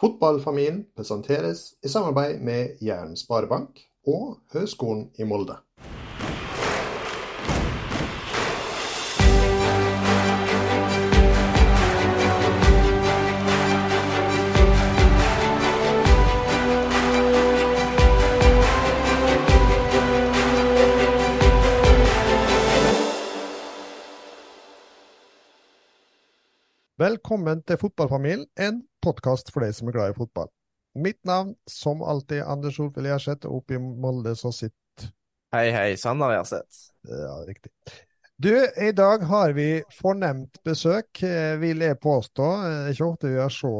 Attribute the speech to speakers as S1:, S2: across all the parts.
S1: Fotballfamilien presenteres i samarbeid med Jæren Sparebank og Høgskolen i Molde. Velkommen til Fotballfamilien, en podkast for deg som er glad i fotball. Mitt navn, som alltid, Anders Solfjell Gjerseth, og oppe i Molde så sitter
S2: Hei, hei, Sander Gjerseth.
S1: Ja, riktig. Du, i dag har vi fornemt besøk, vil jeg påstå. Ikke ofte vi har så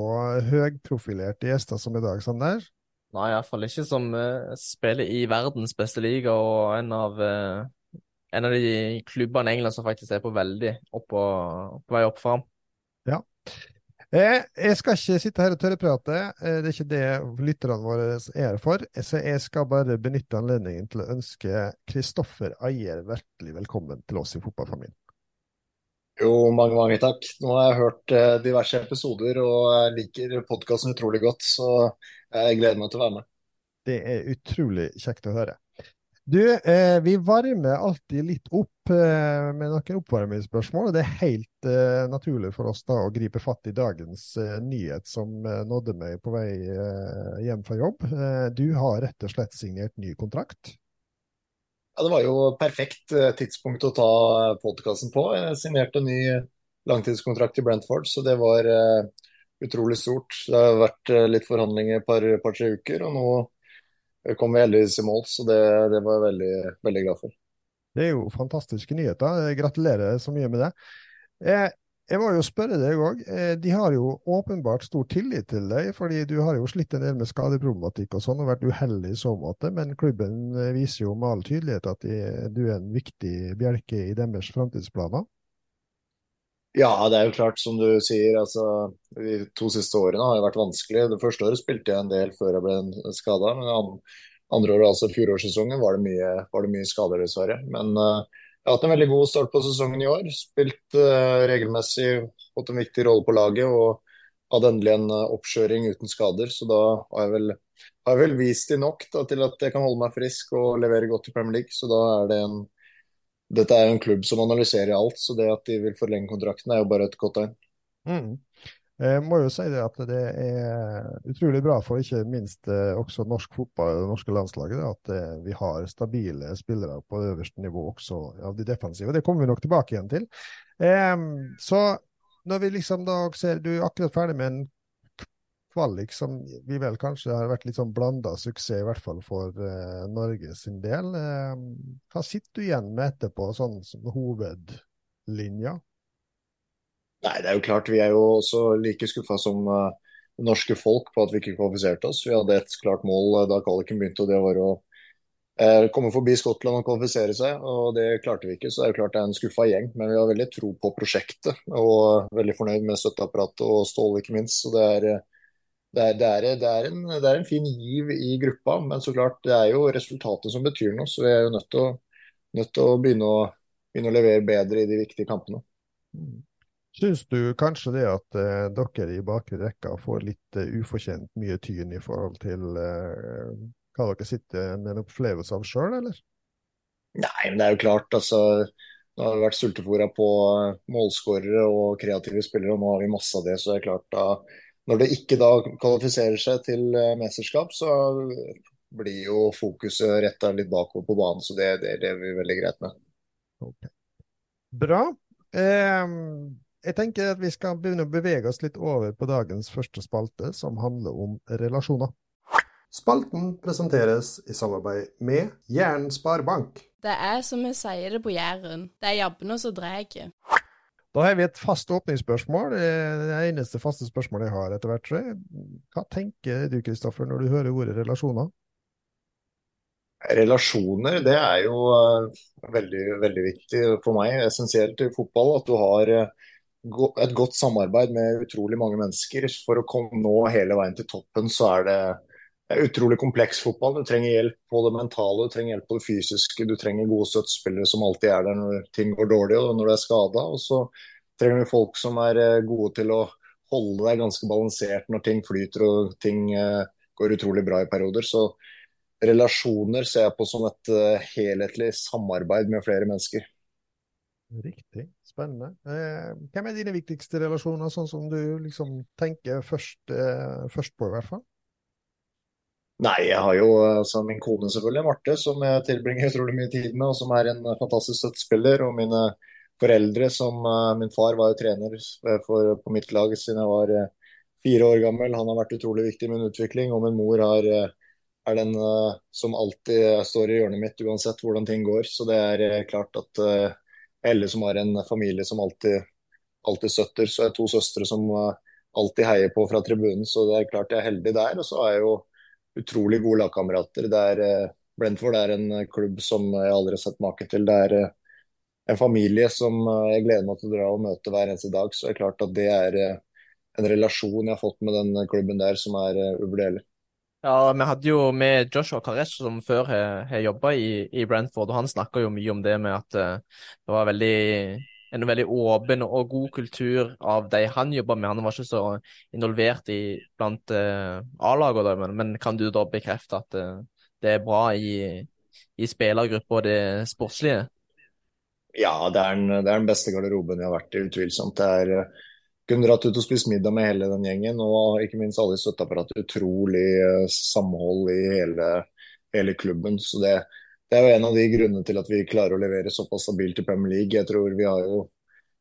S1: høyprofilerte gjester som i dag, Sander.
S2: Nei, iallfall ikke som uh, spiller i verdens beste liga og en av, uh, en av de klubbene i England som faktisk er på veldig opp og, på vei opp fram.
S1: Ja. Eh, jeg skal ikke sitte her og tørreprate, eh, det er ikke det lytterne våre er her for. Så jeg skal bare benytte anledningen til å ønske Kristoffer Ayer hjertelig velkommen til oss i Fotballfamilien.
S3: Jo, mange, mange takk. Nå har jeg hørt eh, diverse episoder og jeg liker podkasten utrolig godt, så jeg gleder meg til å være med.
S1: Det er utrolig kjekt å høre. Du, eh, vi varmer alltid litt opp eh, med noen oppvarmingsspørsmål. Det er helt eh, naturlig for oss da å gripe fatt i dagens eh, nyhet som eh, nådde meg på vei eh, hjem fra jobb. du har rett og slett signert ny kontrakt?
S3: Ja, Det var jo perfekt tidspunkt å ta podkasten på. Jeg signerte ny langtidskontrakt i Brentford, så det var utrolig stort. Det har vært litt forhandlinger et par-tre par, uker, og nå kom vi heldigvis i mål, så det, det var jeg veldig, veldig glad for.
S1: Det er jo fantastiske nyheter. Gratulerer så mye med det. Jeg, jeg må jo spørre deg òg. Eh, de har jo åpenbart stor tillit til deg, fordi du har jo slitt en del med skadeproblematikk og sånn, og vært uheldig i så måte. Men klubben viser jo med all tydelighet at du er en viktig bjelke i deres framtidsplaner.
S3: Ja, det er jo klart, som du sier. altså De to siste årene har jo vært vanskelig. Det første året spilte jeg en del før jeg ble skada. Men andre året, altså fjorårssesongen, var det mye, var det mye skader, dessverre. Men uh, jeg har hatt en veldig god start på sesongen i år. Spilt uh, regelmessig, fått en viktig rolle på laget. og hadde endelig en uh, oppkjøring uten skader, så da har jeg vel, har jeg vel vist de nok da, til at jeg kan holde meg frisk og levere godt i Premier League. Så da er det en dette er jo en klubb som analyserer alt, så det at de vil forlenge kontrakten er jo bare et godt tegn.
S1: Mm. Jeg må jo si det at det er utrolig bra for ikke minst eh, også norsk fotball og det norske landslaget at eh, vi har stabile spillere på øverste nivå også av de defensive. Det kommer vi nok tilbake igjen til. Så når vi liksom da ser du er akkurat ferdig med en kvalik som vi vel kanskje har vært litt sånn blanda suksess, i hvert fall for uh, Norge sin del. Uh, hva sitter du igjen med etterpå, sånn som hovedlinja?
S3: Nei, det er jo klart Vi er jo også like skuffa som uh, norske folk på at vi ikke kvalifiserte oss. Vi hadde et klart mål da kvaliken begynte, og det var å komme forbi Skottland og kvalifisere seg. og Det klarte vi ikke, så det er jo klart det er en skuffa gjeng. Men vi har veldig tro på prosjektet og veldig fornøyd med støtteapparatet og Ståle, ikke minst. så det er det er, det, er, det, er en, det er, en, fin giv i gruppa, men så klart det er jo resultatet som betyr noe. Så vi er jo nødt til å, nødt til å, begynne, å begynne, å levere bedre i de viktige kampene.
S1: Mm. Syns du kanskje det at eh, dere i bakre rekka får litt uh, ufortjent mye tyn i forhold til uh, hva dere sitter med en opplevelse av sjøl, eller?
S3: Nei, men det er jo klart, altså. Nå har vi vært sultefòra på målskårere og kreative spillere, og nå har vi masse av det. Så det er klart da når det ikke da kvalifiserer seg til eh, mesterskap, så blir jo fokuset retta litt bakover på banen. Så det, det, det er vi veldig greit med.
S1: Okay. Bra. Eh, jeg tenker at vi skal begynne å bevege oss litt over på dagens første spalte, som handler om relasjoner. Spalten presenteres i samarbeid med Jæren Sparebank.
S4: Det er som vi sier det på Jæren, det er jabbene som drar.
S1: Da har vi et fast åpningsspørsmål. Det eneste faste spørsmålet jeg har etter hvert. Hva tenker du Kristoffer, når du hører ordet relasjoner?
S3: Relasjoner, det er jo uh, veldig, veldig viktig for meg. Essensielt i fotball. At du har uh, et godt samarbeid med utrolig mange mennesker. For å komme nå hele veien til toppen, så er det er utrolig kompleks fotball. Du trenger hjelp på det mentale, du trenger hjelp på det fysiske. Du trenger gode støttespillere som alltid er der når ting går dårlig og når du er skada. Og så trenger vi folk som er eh, gode til å holde deg ganske balansert når ting flyter og ting uh, går utrolig bra i perioder. Så relasjoner ser jeg på som et uh, helhetlig samarbeid med flere mennesker.
S1: Riktig. Spennende. Eh, hvem er dine viktigste relasjoner, sånn som du liksom tenker først, eh, først på, i hvert fall?
S3: Nei, jeg har jo altså, min kone selvfølgelig, Marte, som jeg tilbringer utrolig mye tid med, og som er en fantastisk støttespiller. Og mine foreldre, som uh, Min far var jo trener for, på mitt lag siden jeg var uh, fire år gammel. Han har vært utrolig viktig i min utvikling. Og min mor har, uh, er den som alltid står i hjørnet mitt, uansett hvordan ting går. Så det er klart at Elle som har en familie som alltid, alltid støtter. Så jeg har to søstre som alltid heier på fra tribunen, så det er klart jeg er heldig der. Og så er jeg jo utrolig gode lagkamerater. Brentford er en klubb som jeg aldri har sett make til. Det er en familie som eh, jeg gleder meg til å dra og møte hver eneste dag. Så det er klart at det er eh, en relasjon jeg har fått med den klubben der som er eh, uvurderlig.
S2: Ja, vi hadde jo med Joshua Karesh som før har jobba i, i, Brentford, og han snakka jo mye om det med at det var veldig, en veldig åpen og god kultur av de han jobba med. Han var ikke så involvert i blant uh, A-lagene, men, men, kan du da bekrefte at uh, det er bra i, i spillergruppa og det sportslige?
S3: Ja, det er, den, det er den beste garderoben jeg har vært i, utvilsomt. Det er uh, kunne dratt ut og spist middag med hele den gjengen, og ikke minst alle i støtteapparatet. Utrolig samhold i hele, hele klubben. Så det, det, er jo en av de grunnene til at vi klarer å levere såpass stabilt i Premier League. Jeg tror vi har jo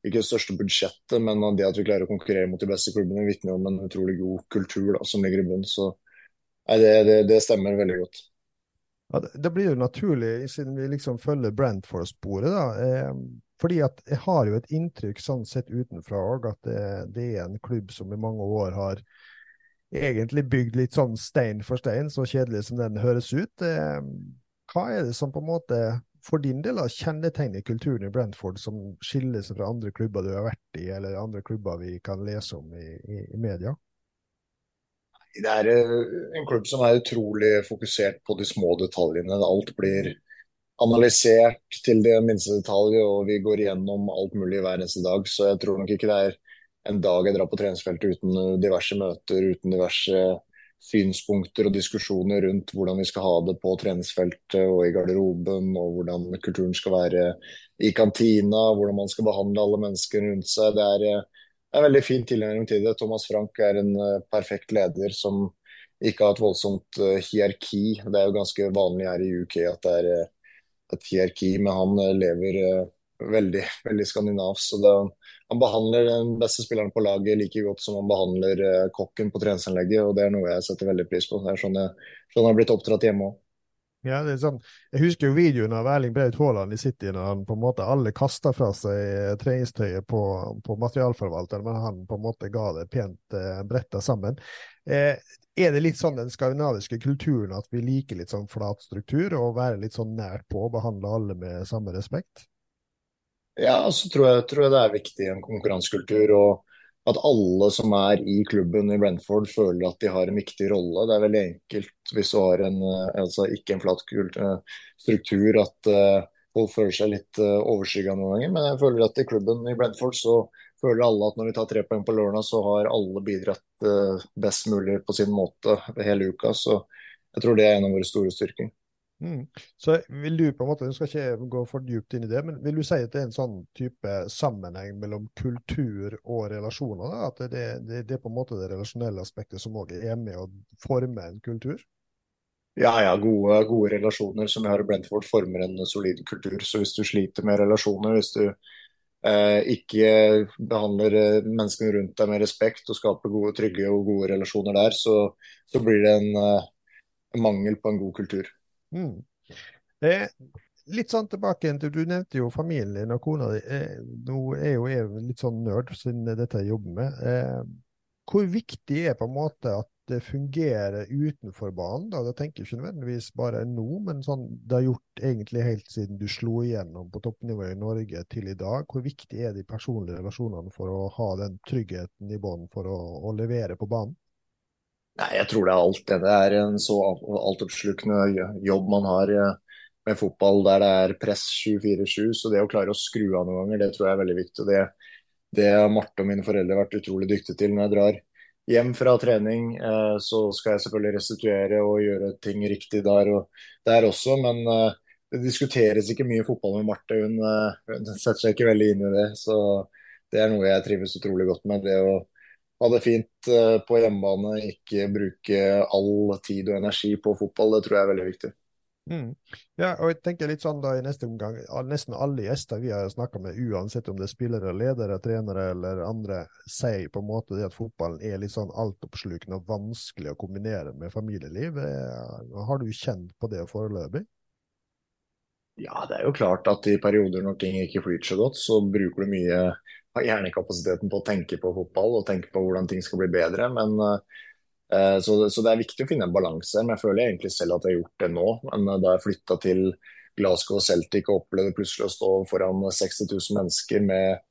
S3: ikke det største budsjettet, men det at vi klarer å konkurrere mot de beste klubbene, vitner om en utrolig god kultur da, som ligger i bunnen. Så nei, det, det, det stemmer veldig godt.
S1: Ja, det blir jo naturlig, siden vi liksom følger Brentford-sporet. da, eh, fordi at Jeg har jo et inntrykk sånn sett utenfra òg, at det, det, er en klubb som i mange år har egentlig bygd litt sånn stein for stein, så kjedelig som den høres ut. Eh, hva er det som på en måte for din del kjennetegner kulturen i Brentford som skiller seg fra andre klubber du har vært i, eller andre klubber vi kan lese om i, i, i media?
S3: det er eh, en klubb som er utrolig fokusert på de små detaljene. Alt blir analysert til det minste detalj, og vi går igjennom alt mulig hver eneste dag. Så jeg tror nok ikke det er en dag jeg drar på treningsfeltet uten diverse møter, uten diverse synspunkter og diskusjoner rundt hvordan vi skal ha det på treningsfeltet og i garderoben, og hvordan kulturen skal være i kantina, hvordan man skal behandle alle mennesker rundt seg. Det er eh, en veldig fin tilnærming til det. Thomas Frank er en uh, perfekt leder som ikke har et voldsomt uh, hierarki. Det er jo ganske vanlig her i UK at det er et hierarki, men han lever veldig, veldig skandinavsk. Så det, han behandler den beste spilleren på laget like godt som han behandler kokken på treningsanlegget, og det er noe jeg setter veldig pris på. Det er sånn jeg, sånn jeg har blitt oppdratt hjemme òg.
S1: Ja, det er sånn. Jeg husker jo videoen av Erling Braut Haaland i City når han på en måte alle kasta fra seg treningstøyet på, på materialforvalteren, men han på en måte ga det pent eh, bretta sammen. Eh, er det litt sånn den skandinaviske kulturen at vi liker litt sånn flat struktur, og være litt sånn nært på og behandle alle med samme respekt?
S3: Ja, så tror jeg, tror jeg det er viktig i en konkurransekultur. og at alle som er i klubben i Brentford føler at de har en viktig rolle. Det er veldig enkelt hvis du har en, eh, altså ikke en flat eh, struktur at uh, folk føler seg litt overskygga noen ganger. Men jeg føler at i klubben i Brentford så føler alle at når vi tar tre poeng på lørdag, så har alle bidratt best mulig på sin måte hele uka. Så jeg tror det er en av våre store styrker.
S1: Mm. Så vil du på en måte, Jeg skal ikke gå for dypt inn i det, men vil du si at det er en sånn type sammenheng mellom kultur og relasjoner? Da? At det, det, det, er på en måte det relasjonelle aspektet som òg er med å forme en kultur?
S3: Ja, ja, gode, gode, relasjoner som vi har i Brentford former en solid kultur. Så hvis du sliter med relasjoner, hvis du eh, ikke behandler eh, menneskene rundt deg med respekt og skaper gode, trygge og gode relasjoner der, så, så blir det en, eh, mangel på en god kultur. Mm.
S1: Eh, litt sånn tilbake til, Du nevnte jo familien din og kona di. Eh, nå er jo jeg litt sånn nerd, siden dette jeg jobber med. Eh, hvor viktig er på en måte at det fungerer utenfor banen? Da, da tenker jeg ikke nødvendigvis bare nå, men sånn, det har gjort egentlig helt siden du slo igjennom på toppnivå i Norge til i dag. Hvor viktig er de personlige relasjonene for å ha den tryggheten i bånn for å, å levere på banen?
S3: Nei, Jeg tror det er alt det. Er en så altoppslukende jobb man har eh, med fotball der det er press 24-7. Så det å klare å skru av noen ganger, det tror jeg er veldig viktig. Det, det har Marte og mine foreldre vært utrolig dyktige til. Når jeg drar hjem fra trening, eh, så skal jeg selvfølgelig restituere og gjøre ting riktig der, og der også. Men eh, det diskuteres ikke mye fotball med Marte. Hun, hun, setter seg ikke veldig inn i det. Så det er noe jeg trives utrolig godt med. Det å ha det fint på hjemmebane, ikke bruke all tid og energi på fotball, det tror jeg er veldig viktig.
S1: Mm. Ja, og jeg tenker litt sånn da i neste omgang, Nesten alle gjester vi har snakka med, uansett om det er spillere, ledere, trenere eller andre, sier på en måte det at fotballen er litt sånn altoppslukende og vanskelig å kombinere med familieliv. Eh, har du kjent på det foreløpig?
S3: Ja, det er jo klart at i perioder når ting ikke flyter så godt, så bruker du mye av hjernekapasiteten på å tenke på fotball og tenke på hvordan ting skal bli bedre. Men Eh, så, det er viktig å finne en balanse. Men jeg føler egentlig selv at jeg har gjort det nå. Men eh, da jeg flytta til Glasgow og Celtic og opplevde plutselig å stå foran 60 000 mennesker med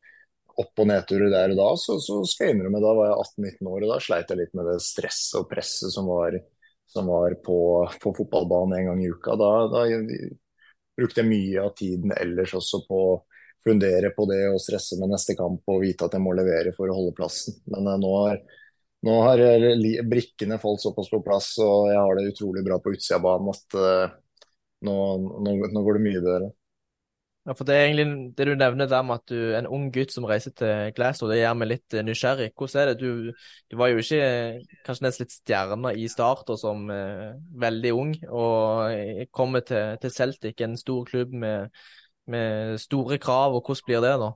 S3: opp- og nedturer der og da, så, så, skal jeg innrømme da var jeg 18-19 år, og da sleit jeg litt med det stresset og presset som var, som var på, på, fotballbanen en gang i uka. Da, da brukte jeg mye av tiden ellers også på fundere på det og stresse med neste kamp og vite at jeg må levere for å holde plassen. Men uh, nå har nå har eh, brikkene falt såpass på plass, og jeg har det utrolig bra på utsida av banen at uh, nå, nå, nå, går det mye bedre.
S2: Ja, for Det er egentlig det du nevner der med at du en ung gutt som reiser til Glasgow, det gjør meg litt nysgjerrig. Hvordan er det? Du, du, var jo ikke kanskje nesten litt stjerne i starten som eh, veldig ung, og kommer til, til, Celtic, en stor klubb med, med store krav. og Hvordan blir det da?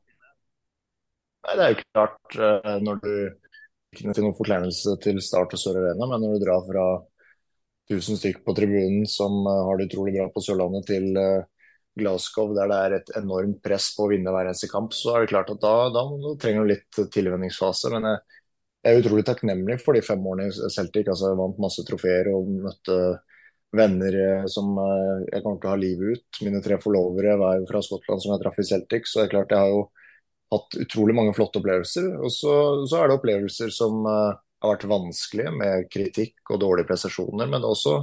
S3: Nei, Det er jo klart, når du ikke til noen forkleinelse til Start og Sør Arena, men når du drar fra 1000 stykk på tribunen som uh, har det utrolig bra på Sørlandet, til uh, Glasgow, der det er et enormt press på å vinne hver eneste kamp, så er det klart at da, da, trenger du litt tilvenningsfase. Men jeg, jeg, er utrolig takknemlig for de fem årene Celtic. altså Jeg vant masse trofeer og møtte venner eh, som jeg kommer til å ha livet ut. Mine tre forlovere var jo fra Skottland som jeg traff i Celtic, så det er klart jeg har jo hatt utrolig mange flotte opplevelser. Og så, så er det opplevelser som uh, har vært vanskelige, med kritikk og dårlige prestasjoner. Men også,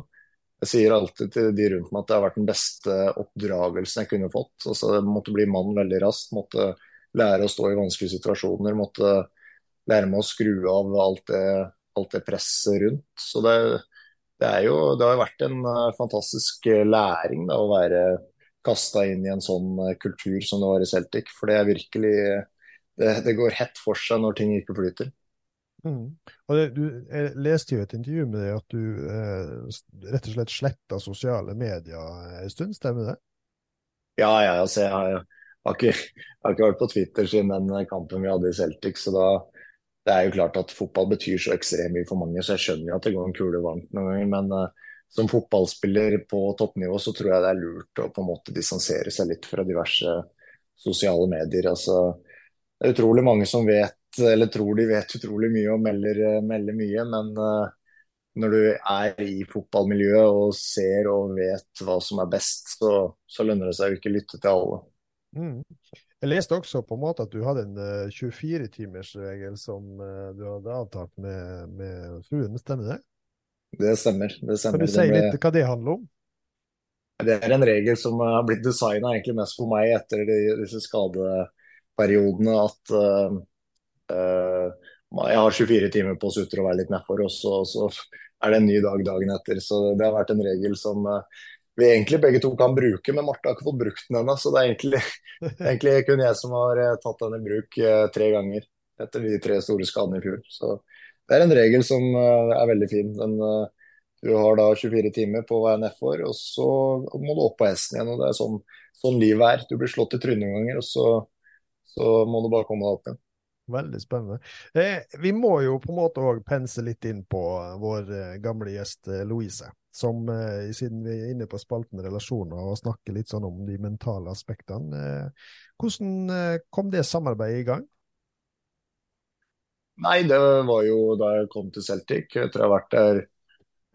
S3: jeg sier alltid til de rundt meg at det har vært den beste oppdragelsen jeg kunne fått. Altså, jeg måtte bli mann veldig raskt, måtte lære å stå i vanskelige situasjoner. Måtte lære meg å skru av alt det, alt det presset rundt. Så det, det, jo, det har vært en uh, fantastisk læring da, å være kasta inn i en sånn eh, kultur som det var i Celtic. For det er virkelig det, det går hett for seg når ting ikke flyter.
S1: Mm. Og det, du, jeg leste jo et intervju med deg at du eh, rett og slett sletta sosiale medier en stund, stemmer det?
S3: Ja, ja altså, jeg, har, jeg, har ikke, jeg, har, ikke, vært på Twitter siden den kampen vi hadde i Celtic. så da det er jo klart at fotball betyr så ekstremt mye for mange, så jeg skjønner jo at det går en kule varmt noen ganger. Men uh, som fotballspiller på toppnivå, så tror jeg det er lurt å på en måte distansere seg litt fra diverse sosiale medier. Altså, det er utrolig mange som vet, eller tror de vet utrolig mye og melder, melder mye, men uh, når du er i fotballmiljøet og ser og vet hva som er best, så, så lønner det seg jo ikke å lytte til alle.
S1: Mm. Jeg leste også på en måte at du hadde en uh, eh, 24-timersregel som uh, du hadde avtalt med, med fruen, stemmer det?
S3: Det stemmer. det stemmer.
S1: Kan du si litt hva det handler om?
S3: Det er en regel som har blitt designa mest for meg etter de, disse skadeperiodene. At uh, jeg har 24 timer på å sutre og være litt nedfor, og så, så, er det en ny dag dagen etter. Så det har vært en regel som uh, vi egentlig begge to kan bruke, men Marte har ikke fått brukt den ennå. Så det er egentlig, egentlig kun jeg som har tatt den i bruk tre ganger etter de tre store skadene i fjor. Så det er en regel som eh, er veldig fin. Den, eh, du har da 24 timer på å være nedfor, og så må du opp på hesten igjen. og Det er sånn, sånn livet er. Du blir slått i trynet noen ganger, og så, så, må du bare komme deg opp igjen.
S1: Veldig spennende. Eh, vi må jo på en måte òg pense litt inn på vår eh, gamle gjest Louise. Som, eh, siden vi er inne på spalten relasjoner og snakker litt sånn om de mentale aspektene. Eh, hvordan kom det samarbeidet i gang?
S3: Nei, det var jo da jeg kom til Celtic. Etter å ha vært der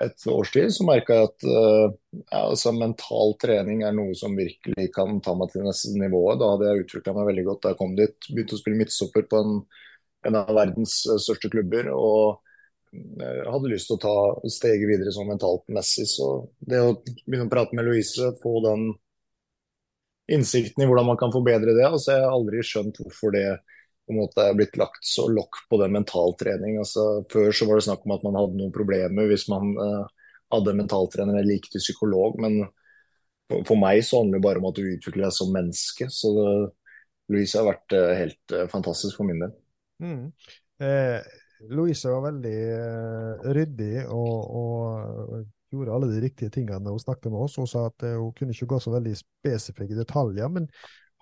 S3: et års tid, så merka jeg at uh, ja, altså, mental trening er noe som virkelig kan ta meg til neste nivå. Da hadde jeg utvikla meg veldig godt da jeg kom dit. Begynte å spille midtstopper på en, en av verdens uh, største klubber. og uh, hadde lyst til å ta steget videre sånn mentalt messig. Så det å begynne å prate med Louise, få den innsikten i hvordan man kan forbedre det altså Jeg har aldri skjønt hvorfor det på en måte er blitt lagt så lokk på det mentaltrening. Altså, før så var det snakk om at man hadde noen problemer hvis man uh, hadde mentaltrener eller gikk til psykolog. Men for, for, meg så handler det bare om at du utvikler deg som menneske. Så det, Louise har vært uh, helt uh, fantastisk for min del.
S1: Mm. Eh, Louise var veldig uh, ryddig og, og, gjorde alle de riktige tingene hun snakket med oss. Hun sa at hun kunne ikke gå så veldig spesifikke detaljer. men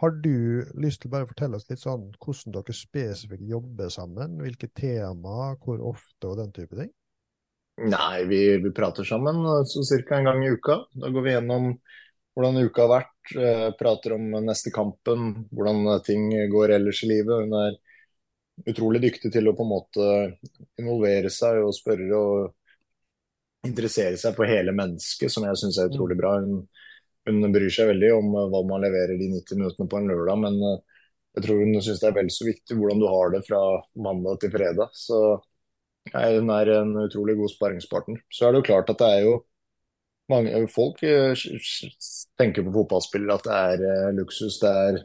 S1: har du lyst til bare å fortelle oss litt sånn hvordan dere spesifikt jobber sammen? Hvilke tema, hvor ofte og den type ting?
S3: Nei, vi, vi prater sammen så ca. en gang i uka. Da går vi gjennom hvordan uka har vært, eh, prater om neste kampen, hvordan ting går ellers i livet. Hun er utrolig dyktig til å på en måte involvere seg og spørre og interessere seg for hele mennesket, som jeg syns er utrolig bra. Hun hun bryr seg veldig om eh, hva man leverer de 90 minuttene på en lørdag, men eh, jeg tror hun syns det er vel så viktig hvordan du har det fra mandag til fredag. Så nei, hun er en utrolig god sparringspartner. Så er det jo klart at det er jo mange folk eh, tenker på fotballspillere at det er luksus. Det er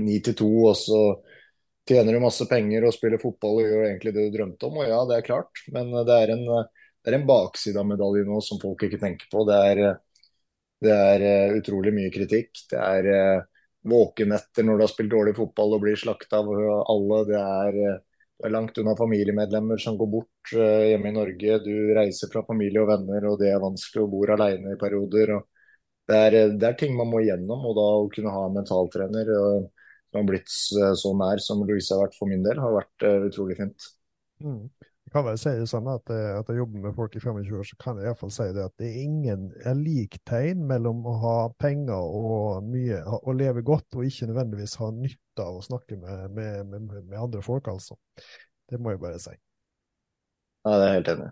S3: ni til to, og så tjener du masse penger og spiller fotball og gjør egentlig det du drømte om. Og ja, det er klart, men det er en, det er en bakside av medaljen nå som folk ikke tenker på. Det er det er uh, utrolig mye kritikk. Det er uh, våkenetter når du har spilt dårlig fotball og blir slakta av alle. Det er, langt unna familiemedlemmer som går bort hjemme i Norge. Du reiser fra familie og venner, og det er vanskelig å bo alene i perioder. Det er, det, er, ting man må gjennom, og da å kunne ha en mentaltrener som har blitt så nær som Louise har vært for min del, har vært utrolig fint.
S1: Mm kan vel si det sånn at, eh, at jeg jobber med folk i 25 år, så kan jeg iallfall si det at det er ingen liktegn mellom å ha penger og mye, å leve godt, og ikke nødvendigvis ha nytte av å snakke med, med, med, med andre folk, altså. Det må jeg bare si.
S3: Ja, det er helt enig.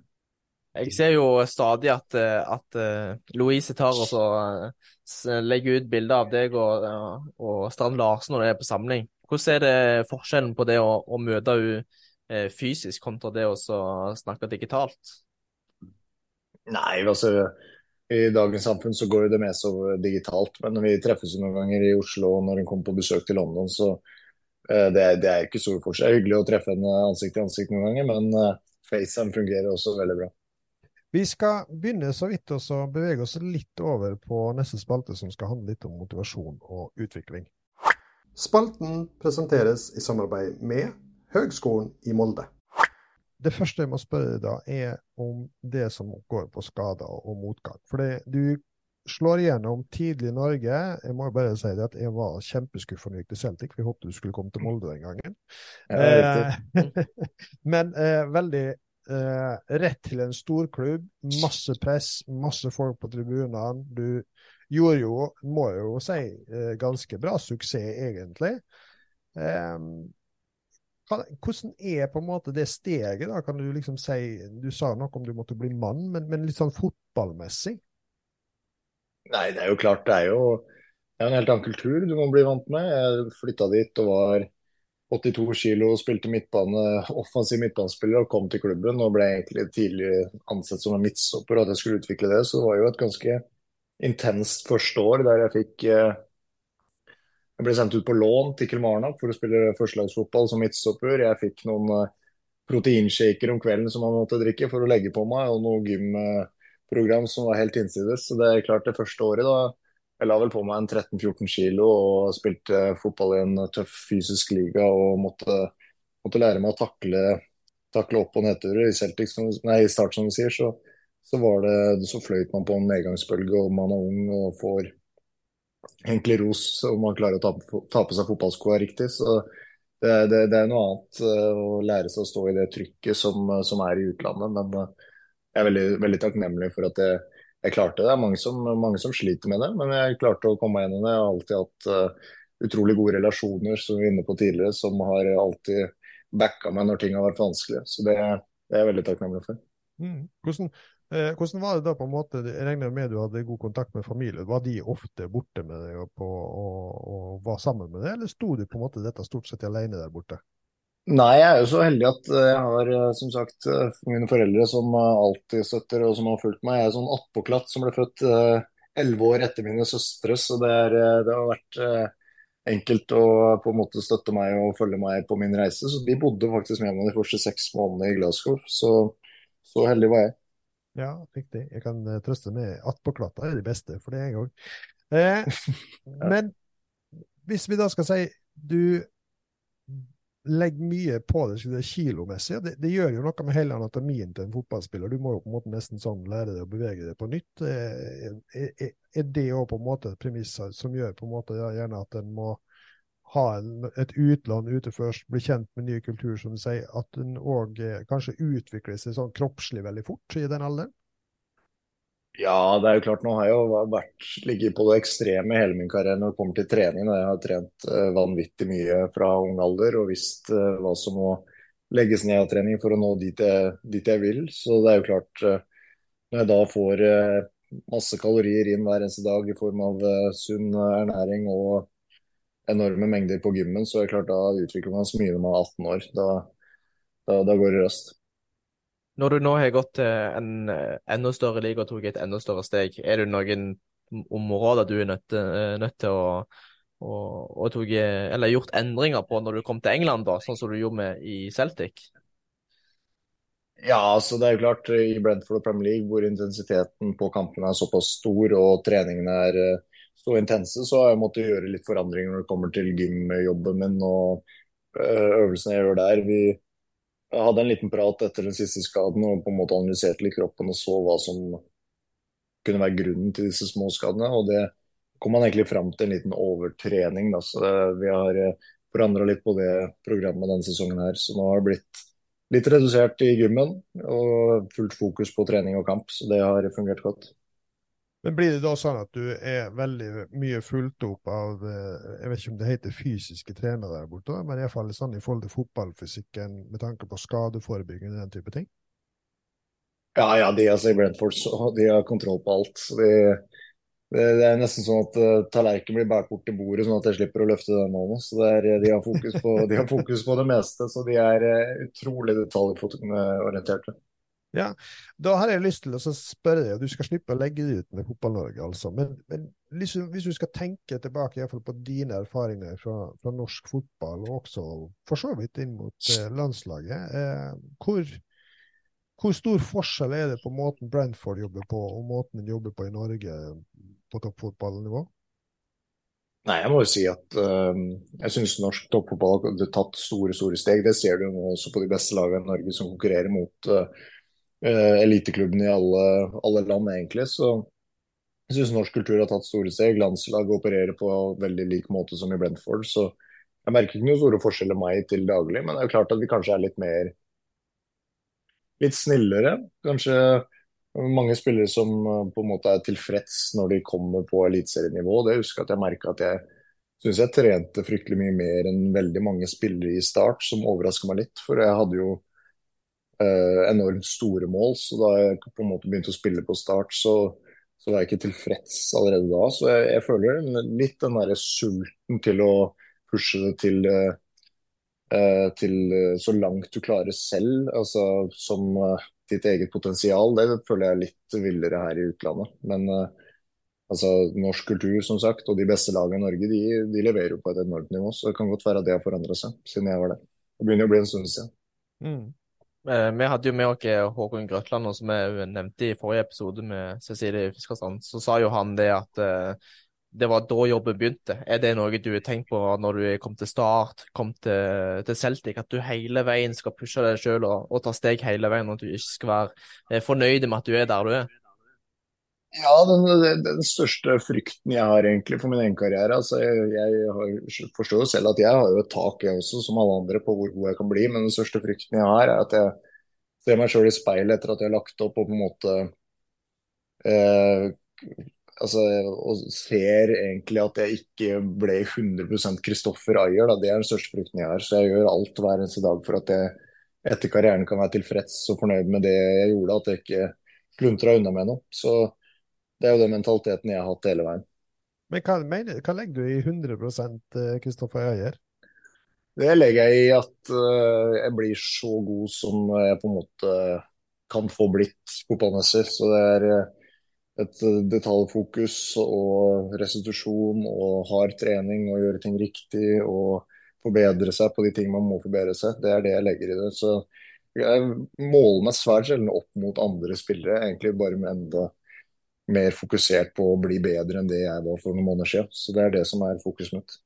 S2: Jeg ser jo stadig at, eh, at uh, Louise tar og så, uh, legger ut bilder av deg og, og Strand Larsen når det er på samling. Hvordan er det forskjellen på det å, å møte henne Eh, fysisk kontra det å snakke digitalt?
S3: Nei, altså i dagens samfunn så går det mest over digitalt. Men når vi treffes noen ganger i Oslo og når hun kommer på besøk til London, så uh, det, er, det er ikke stor forskjell. Det er hyggelig å treffe henne ansikt til ansikt noen ganger, men uh, FaceTime fungerer også veldig bra.
S1: Vi skal begynne så vidt og bevege oss litt over på neste spalte, som skal handle litt om motivasjon og utvikling. Spalten presenteres i samarbeid med Høgskolen i Molde. Det første jeg må spørre deg da, er om det som går på skader og motgang. For du slår igjennom tidlig i Norge. Jeg må jo bare si det at jeg var kjempeskuffa når jeg gikk til Celtic, for jeg håpet du skulle komme til Molde den gangen. Eh, men eh, veldig eh, rett til en storklubb. Masse press, masse folk på tribunene. Du gjorde jo, må jeg jo si, eh, ganske bra suksess, egentlig. Hvordan er på en måte det steget, da? Kan du liksom si Du sa noe om du måtte bli mann, men, men litt sånn fotballmessig?
S3: Nei, det er jo klart. Det er jo det er en helt annen kultur du må bli vant med. Jeg flytta dit og var 82 kilo og spilte midtbane, offensiv midtbanespiller og kom til klubben og ble egentlig tidlig ansett som en midtstopper. Og at jeg skulle utvikle det, så det var jo et ganske intenst første år der jeg fikk eh, jeg ble sendt ut på lån til Kilmarnock for å spille førstelagsfotball som midtstopper. Jeg fikk noen eh, proteinshaker om kvelden som man måtte drikke for å legge på meg, og noe gymprogram som var helt innsides. Så det er klart det første året da jeg la vel på meg en 13-14 kilo og spilte fotball i en tøff fysisk liga og måtte, måtte lære meg å takle, takle opp- og nedturer. I Celtic, som, nei, start, som du sier, så, så, det, så fløyt man på en nedgangsbølge, og man er ung og får egentlig ros om man klarer å ta, ta på seg fotballskoa riktig. Så det, det, det, er noe annet uh, å lære seg å stå i det trykket som, uh, som er i utlandet. Men uh, jeg er veldig, veldig, takknemlig for at jeg, jeg klarte det. Det er mange som, mange som, sliter med det, men jeg klarte å komme meg gjennom det. Jeg har alltid hatt utrolig gode relasjoner som vi var inne på tidligere, som har alltid backa meg når ting har vært vanskelig. Så det, det er jeg veldig takknemlig for.
S1: Mm. Hvordan, Eh, hvordan var det da på en måte, Jeg regner med du hadde god kontakt med familien. Var de ofte borte med deg og, på, og, og var sammen med deg, eller sto du på en måte dette stort sett alene der borte?
S3: Nei, jeg er jo så heldig at eh, jeg har eh, som sagt mine foreldre som alltid støtter og som har fulgt meg. Jeg er sånn attpåklatt som ble født elleve år etter mine søstre, så det, er, det, har vært enkelt å på en måte støtte meg og følge meg på min reise. Så de bodde faktisk med meg de første seks månedene i Glasgow. Så, så heldig var jeg.
S1: Ja, riktig. Jeg kan uh, trøste med attpåklatter er de beste, for det er gang. Eh, men hvis vi da skal si du legger mye på det, det kilomessig, det, det, gjør jo noe med hele anatomien til en fotballspiller. Du må jo på en måte nesten sånn lære deg å bevege deg på nytt. Er, er, er det òg på en måte et premiss som gjør på en måte gjerne at en må ha en, et utland ute først, bli kjent med ny kultur, som du sier, at en òg eh, kanskje utvikler seg sånn kroppslig veldig fort i den alderen?
S3: Ja, det er jo klart. Nå har jeg jo vært, ligget på det ekstreme hele min karriere når det kommer til trening. Jeg har trent uh, vanvittig mye fra ung alder og visst uh, hva som må legges ned av trening for å nå dit jeg, dit jeg vil. Så det er jo klart, når jeg da får masse kalorier inn hver eneste dag i form av sunn ernæring og enorme mengder på gymmen, så er det klart da utvikler man så mye når man er 18 år. Da, da, da går det raskt.
S2: Når du nå har gått til en eh, enda større liga og tatt et enda større steg, er det noen områder du er nødt, eh, nødt til å, å, å tog, eller gjort endringer på når du kom til England, da, sånn som du gjorde med i Celtic?
S3: Ja, altså det er jo klart i Brentford og Premier League hvor intensiteten på kampene er såpass stor og treningene er eh, så intense, så har jeg måttet gjøre litt forandringer når det kommer til gymjobben min og øvelsene jeg gjør der. Vi hadde en liten prat etter den siste skaden og på en måte analyserte litt kroppen og så hva som kunne være grunnen til disse små skadene. Og det kom man egentlig fram til en liten overtrening. Da. Så vi har eh, forandra litt på det programmet denne sesongen her. Så nå har det blitt litt redusert i gymmen og fullt fokus på trening og kamp. Så det har fungert godt.
S1: Men blir det da sånn at du er veldig mye fulgt opp av eh, Jeg vet ikke om det heter fysiske trenere der borte, men iallfall sånn i forhold til fotballfysikken med tanke på skadeforebygging og den type ting?
S3: Ja, ja, de altså i Brentford så de har kontroll på alt. de det, det, er nesten sånn at uh, tallerkenen blir båret bort til bordet, sånn at jeg slipper å løfte den nå. Så er, de, har på, de, har fokus på, det meste, så de er uh, utrolig detaljorienterte.
S1: Ja, Da har jeg lyst til å spørre deg, og du skal slippe å legge det ut med Fotball-Norge, altså. Men, men liksom, hvis du skal tenke tilbake i hvert fall på dine erfaringer fra, fra, norsk fotball, og også for så vidt inn mot eh, landslaget, eh, hvor, hvor, stor forskjell er det på måten Brentford jobber på, og måten en jobber på i Norge på toppfotballnivå?
S3: Nei, jeg må jo si at uh, jeg syns norsk toppfotball har tatt store store steg. Det ser du nå også på de beste lagene i Norge som konkurrerer mot uh, eh, eliteklubben i alle, alle, land, egentlig. Så jeg syns norsk kultur har tatt store steg. Landslaget opererer på veldig lik måte som i Brentford. Så jeg merker ikke noen store forskjeller meg til daglig, men det er jo klart at vi kanskje er litt mer litt snillere. Kanskje mange spillere som eh, på en måte er tilfreds når de kommer på eliteserienivå. Det husker jeg at jeg merka at jeg syns jeg trente fryktelig mye mer enn veldig mange spillere i start, som overraska meg litt. For jeg hadde jo enormt store mål. Så da jeg på en måte begynte å spille på start, så, så var jeg ikke tilfreds allerede da. Så jeg, jeg føler litt den derre sulten til å pushe det til, eh, til så langt du klarer selv, altså som eh, ditt eget potensial. Det føler jeg er litt villere her i utlandet. Men eh, altså, norsk kultur som sagt, og de beste lagene i Norge de, de, leverer jo på et enormt nivå. Så det kan godt være at det har forandra seg siden jeg var der. Det begynner å bli en stund siden.
S2: Mm. Eh, vi hadde jo med oss eh, Håkon Grøtland, som vi nevnte i forrige episode med Cecilie Fiskerstrand. Så sa jo han det at uh, det var da jobben begynte. Er det noe du har tenkt på når du kom til Start, kom til, til Celtic, at du hele veien skal pushe deg selv og, og, ta steg hele veien, og at du ikke skal være fornøyd med at du er der du er?
S3: Ja, den, den, største frykten jeg har egentlig for min egen karriere altså Jeg, jeg har, forstår jo selv at jeg har jo et tak, jeg også, som alle andre, på hvor god jeg kan bli. Men den største frykten jeg har, er at jeg ser meg sjøl i speilet etter at jeg har lagt opp og på en måte eh, altså, Og ser egentlig at jeg ikke ble 100% Kristoffer Ayer. Det er den største frykten jeg har. Så jeg gjør alt hver eneste dag for at jeg etter karrieren kan være tilfreds og fornøyd med det jeg gjorde. At jeg ikke pluntra unna med noe. Så det er jo den mentaliteten jeg har hatt hele veien.
S1: Men hva, mener, hva legger du i 100% Kristoffer eh, Øyer?
S3: Det legger jeg i at uh, jeg blir så god som jeg på en måte kan få blitt fotballmessig. Så det er, et detaljfokus og restitusjon og hard trening og gjøre ting riktig og forbedre seg på de ting man må forbedre seg. Det er det jeg legger i det. Så jeg måler meg svært sjelden opp mot andre spillere, egentlig bare med enda mer fokusert på å bli bedre enn det jeg var for noen måneder siden. Så det er det som er fokuset mitt.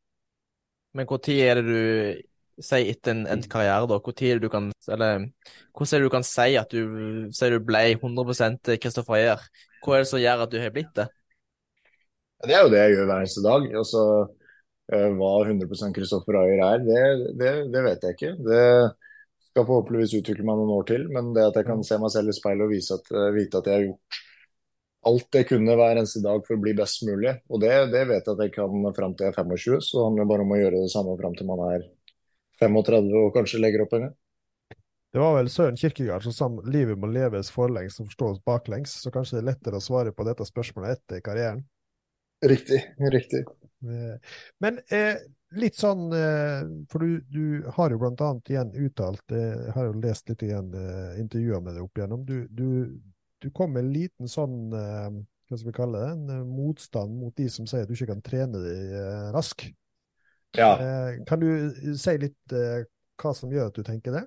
S2: Men når er det du Si etter en, endt karriere, da. Hvor tid du kan Eller hvordan er det du kan si at du sier du ble 100 Kristoffer Ayer? Hva er det som gjør at du har blitt det?
S3: Det er jo det jeg gjør hver eneste dag. Altså, eh, hva 100 Kristoffer Ayer er, det, det, det, vet jeg ikke. Det skal forhåpentligvis utvikle meg noen år til. Men det at jeg kan se meg selv i speilet og vise at, eh, vite at jeg har gjort alt jeg kunne hver eneste dag for å bli best mulig, og det, det vet jeg at jeg kan fram til jeg er 25, så det handler bare om å gjøre det samme fram til man er 35 og kanskje legger opp en gang.
S1: Det var vel Søren Kirkegård som sa livet må leves forlengs og forstås baklengs, så kanskje det er lettere å svare på dette spørsmålet etter karrieren?
S3: Riktig. Riktig.
S1: Men eh, litt sånn, eh, for du, du, har jo blant annet igjen uttalt, eh, jeg har jo lest litt igjen eh, intervjuer med deg opp igjennom, du, du, du kom med en liten sånn eh, hva skal vi kalle det, en eh, motstand mot de som sier at du ikke kan trene deg rask.
S3: Ja.
S1: kan du si litt hva som gjør at du tenker det?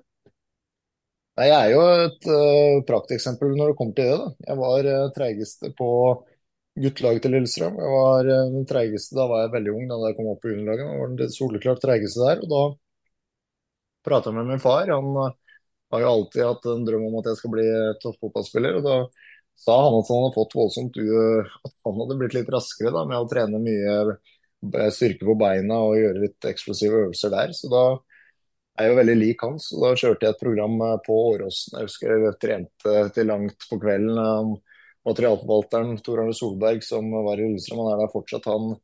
S3: Nei, Jeg er jo et uh, prakteksempel når det kommer til det. da. Jeg var uh, treigeste på guttelaget til Lillestrøm. Jeg var uh, den treigeste da var jeg veldig ung, da jeg kom opp på juniorlaget. Jeg var den soleklart treigeste der. og Da prata jeg med min far. Han uh, har jo alltid hatt en drøm om at jeg skal bli toppfotballspiller. og Da sa han at han hadde fått voldsomt at han hadde blitt litt raskere da, med å trene mye styrke på beina og gjøre litt eksplosive øvelser der. Så da er jo veldig lik hans. og Da kjørte jeg et program eh, på Åråsen. Jeg husker jeg trente til langt på kvelden. Materialforvalteren Tor Arne Solberg som var i Lillestrøm, han er der fortsatt. Han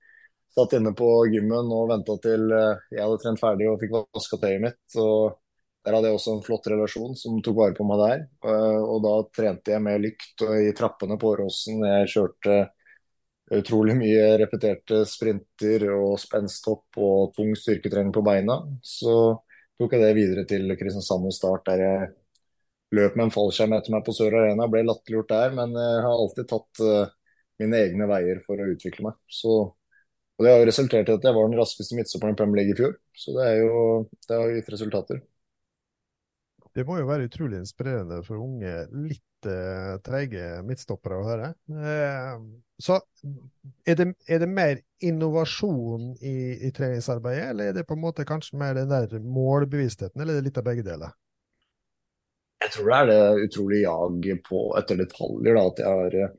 S3: satt inne på gymmen og venta til eh, jeg hadde trent ferdig og fikk vaska tøyet mitt. og Der hadde jeg også en flott relasjon som tok vare på meg der. Eh, og Da trente jeg med lykt i trappene på Åråsen. Jeg kjørte utrolig mye repeterte sprinter og spensthopp og tung styrketrening på beina. Så tok jeg det videre til Kristiansand og Start, der jeg løp med en fallskjerm etter meg på Sør Arena. Ble latterliggjort der, men jeg har alltid tatt uh, mine egne veier for å utvikle meg. Så, og Det har jo resultert i at jeg var den raskeste midtsopperen i Premier League i fjor. Så det, jo, det har gitt resultater.
S1: Det må jo være utrolig inspirerende for unge, litt uh, treige midtstoppere å høre. Uh, så er det, er det, mer innovasjon i, i, treningsarbeidet, eller er det på en måte kanskje mer den der målbevisstheten, eller er det litt av begge deler?
S3: Jeg tror det er det utrolig jag på etter detaljer. da, At jeg har eh,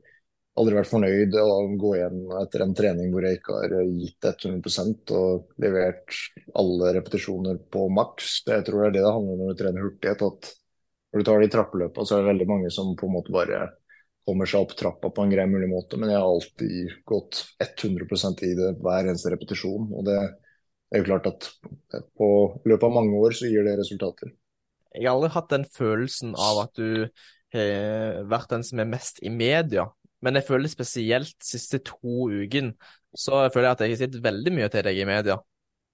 S3: aldri vært fornøyd å gå igjen etter en trening hvor jeg ikke har gitt 100% og levert alle repetisjoner på maks. Jeg tror det er det det handler om når du trener hurtighet. at Når du tar de trappeløpene, så er det veldig mange som på en måte bare kommer seg opp trappa på en grei mulig måte, men jeg har alltid gått 100% i det hver eneste repetisjon. og det er jo klart at på løpet av mange år så gir det resultater.
S2: Jeg har aldri hatt den følelsen av at du har vært den som er mest i media, men jeg føler spesielt de siste to ukene så føler jeg at jeg har sett veldig mye til deg i media.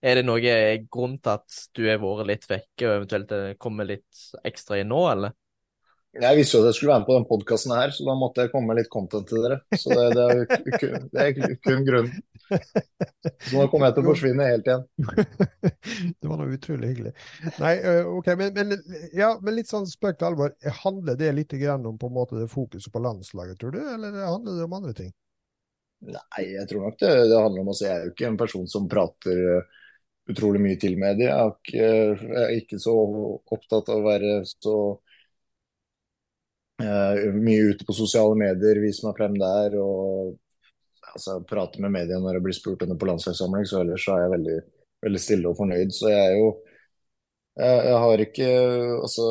S2: Er det noe grunn til at du har vært litt vekke og eventuelt kommer litt ekstra inn nå, eller?
S3: Jeg visste jo at jeg skulle være med på den podkasten her, så da måtte jeg komme med litt content til dere. Så det, det, er, kun, det er kun grunnen. Så nå kommer jeg til å forsvinne helt igjen.
S1: Det var noe utrolig hyggelig. Nei, ok, men, men, ja, men litt sånn spøk til alvor. Handler det litt om på en måte det fokuset på landslaget, tror du, eller handler det om andre ting?
S3: Nei, jeg tror nok det, det handler om å si Jeg er jo ikke en person som prater utrolig mye til media. Jeg, jeg er ikke så opptatt av å være så mye ute på sosiale medier, vise meg frem der og altså, prate med media når jeg blir spurt under på landslagssamling. Så ellers så er jeg veldig, veldig, stille og fornøyd. Så jeg er jo Jeg, jeg har ikke altså,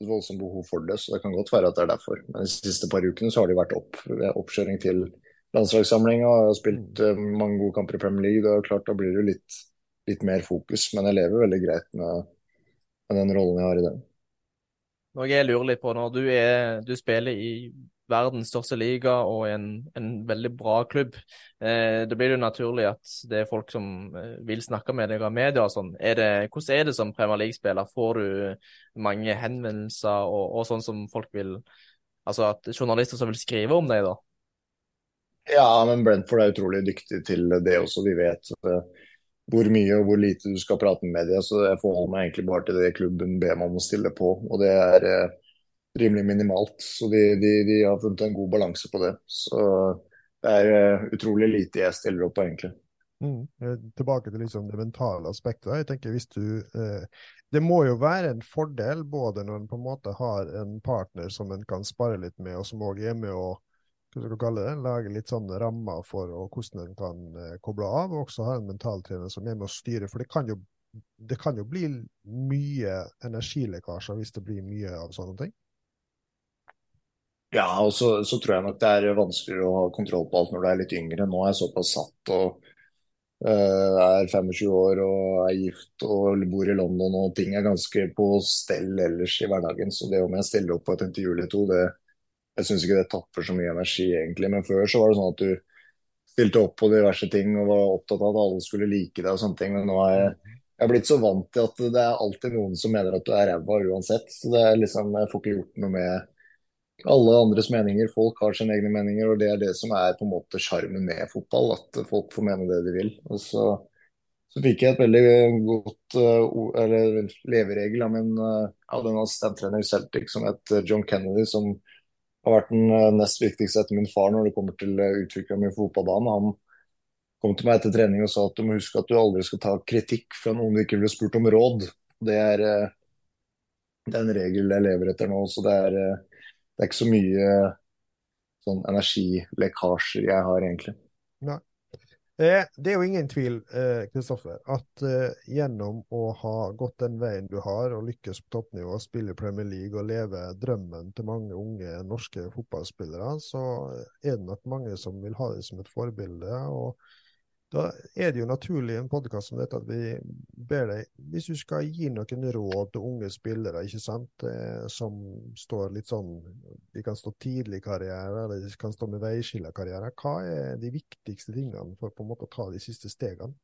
S3: et voldsomt behov for det, så det kan godt være at det er derfor. Men de siste par ukene så har det vært opp, oppkjøring til landslagssamlinga. Jeg har spilt uh, mange gode kamper i Premier League. og klart Da blir det jo litt, litt mer fokus. Men jeg lever veldig greit med, med den rollen jeg har i den.
S2: Noe jeg lurer litt på, når du, er, du spiller i verdens største liga og en, en veldig bra klubb, eh, det blir jo naturlig at det er folk som eh, vil snakke med deg av media og sånn. Er det, hvordan er det som Premier League-spiller? Får du mange henvendelser og, og, sånn som folk vil Altså at journalister som vil skrive om deg, da?
S3: Ja, men Brentford er utrolig dyktig til det også. Vi vet uh, hvor mye og hvor lite du skal prate med media. Så jeg forholder meg egentlig bare til det klubben ber meg om å stille på. Og det er eh, rimelig minimalt. Så de, de, de, har funnet en god balanse på det. Så det er eh, utrolig lite jeg stiller opp på, egentlig.
S1: Mm. Tilbake til liksom det mentale aspektet. Jeg tenker hvis du eh, Det må jo være en fordel både når en på en måte har en partner som en kan spare litt med, og som òg er med å hva skal kalle det, lage litt sånne rammer for hvordan en kan eh, koble av, og også ha en mentaltrener som er med å styre. For det kan jo, det kan jo bli mye energilekkasjer hvis det blir mye av sånne ting.
S3: Ja, og så, så, tror jeg nok det er vanskeligere å ha kontroll på alt når du er litt yngre. Nå er jeg såpass satt og uh, er 25 år og er gift og bor i London og ting er ganske på stell ellers i hverdagen. Så det om jeg stiller opp på et intervju eller to, det, jeg syns ikke det tapper så mye energi, egentlig. Men før så var det sånn at du stilte opp på diverse ting og var opptatt av at alle skulle like deg og sånne ting. Men nå er jeg, jeg er blitt så vant til at det er alltid noen som mener at du er ræva uansett. Så det er liksom, jeg får ikke gjort noe med alle andres meninger. Folk har sine egne meninger, og det er det som er på en måte sjarmen med fotball. At folk får mene det de vil. Og så, så fikk jeg et veldig godt uh, eller leveregel av min uh, av den assistenttrener i Celtic som het John Kennedy, som har vært den eh, nest viktigste etter min far når det kommer til eh, utviklinga mi på fotballbanen. Han kom til meg etter trening og sa at du må huske at du aldri skal ta kritikk fra noen du ikke ville spurt om råd. Det er, eh, det er en regel jeg lever etter nå, så det er, det er ikke så mye sånn energilekkasjer jeg har, egentlig.
S1: Nei. Eh, det er jo ingen tvil Kristoffer, eh, at eh, gjennom å ha gått den veien du har, og lykkes på toppnivå, spille Premier League og leve drømmen til mange unge norske fotballspillere, så er det nok mange som vil ha det som et forbilde. og da er det jo naturlig i en podkast som dette at vi ber deg, hvis du skal gi noen råd til unge spillere ikke sant, eh, som står litt sånn De kan stå tidlig i karriere, eller de kan stå med veiskillerkarriere. Hva er de viktigste tingene for på en måte å ta de siste stegene?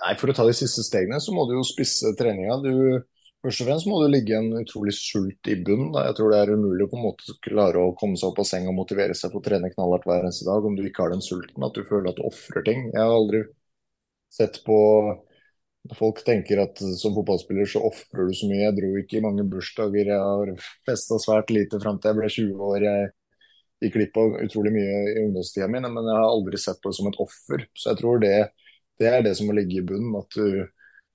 S3: Nei, For å ta de siste stegene så må du jo spisse treninga. Du Først og fremst må det ligge en utrolig sult i bunnen. Jeg tror det er umulig å på en måte klare å komme seg opp av seng og motivere seg for å trene knallhardt hver eneste dag om du ikke har den sulten, at du føler at du ofrer ting. Jeg har aldri sett på Folk tenker at som fotballspiller så ofrer du så mye. Jeg dro ikke i mange bursdager. Jeg har festa svært lite fram til jeg ble 20 år. Jeg gikk glipp av utrolig mye i ungdomstida mi, men jeg har aldri sett på det som et offer. Så jeg tror det, det er det som må ligge i bunnen. At du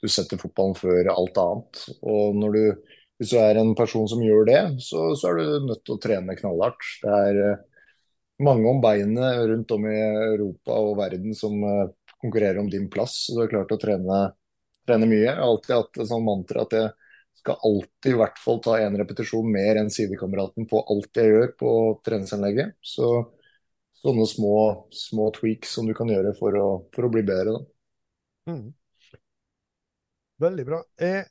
S3: du setter fotballen før alt annet. Og du, hvis du er en person som gjør det, så, så, er du nødt til å trene knallhardt. Det er uh, mange om beinet rundt om i Europa og verden som uh, konkurrerer om din plass. Så du er klart å trene, trene mye. Jeg har alltid hatt et sånt mantra at jeg skal alltid i hvert fall ta én repetisjon mer enn sidekameraten på alt jeg gjør på treningsanlegget. Så sånne små, små tweaks som du kan gjøre for å, for å bli bedre. Da. Mm.
S1: Veldig bra. Eh,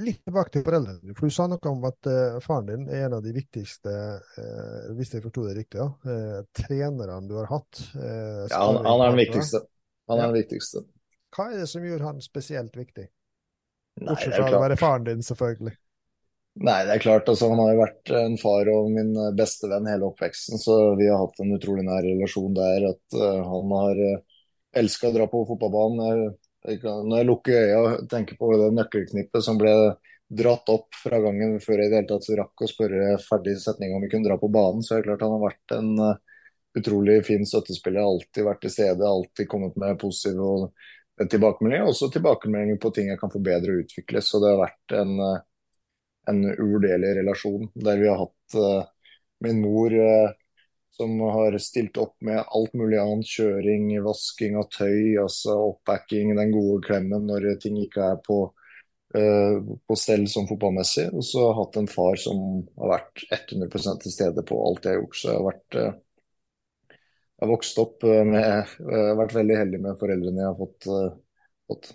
S1: litt tilbake til foreldrene. For du sa noe om at eh, faren din er en av de viktigste, eh, hvis jeg forsto det riktig, ja, eh, trenerne du har hatt.
S3: Eh, ja, han, han, er den viktigste. Han er ja. den viktigste.
S1: Hva er det som gjør han spesielt viktig? Bortsett fra å være faren din, selvfølgelig.
S3: Nei, det er klart. Altså, han har jo vært en far og min beste venn hele oppveksten, så vi har hatt en utrolig nær relasjon der. At uh, han har uh, elska å dra på fotballbanen. Når jeg lukker øya og tenker på det nøkkelknippet som ble dratt opp fra gangen før jeg i det hele tatt rakk å spørre ferdig setning om vi kunne dra på banen, så er det klart han har vært en uh, utrolig fin støttespiller. Alltid vært til stede, alltid kommet med positive tilbakemeldinger. Også tilbakemeldinger på ting jeg kan forbedre og utvikle. Så det har vært en, uh, en uvurderlig relasjon der vi har hatt min mor som har stilt opp med alt mulig annet. Kjøring, vasking av tøy, altså oppbacking, den gode klemmen når ting ikke er på, uh, på stell som fotballmessig. Og så har jeg hatt en far som har vært 100 til stede på alt jeg har gjort. Så jeg har vært uh, jeg har vokst opp med Jeg har vært veldig heldig med foreldrene jeg har fått. Uh, fått.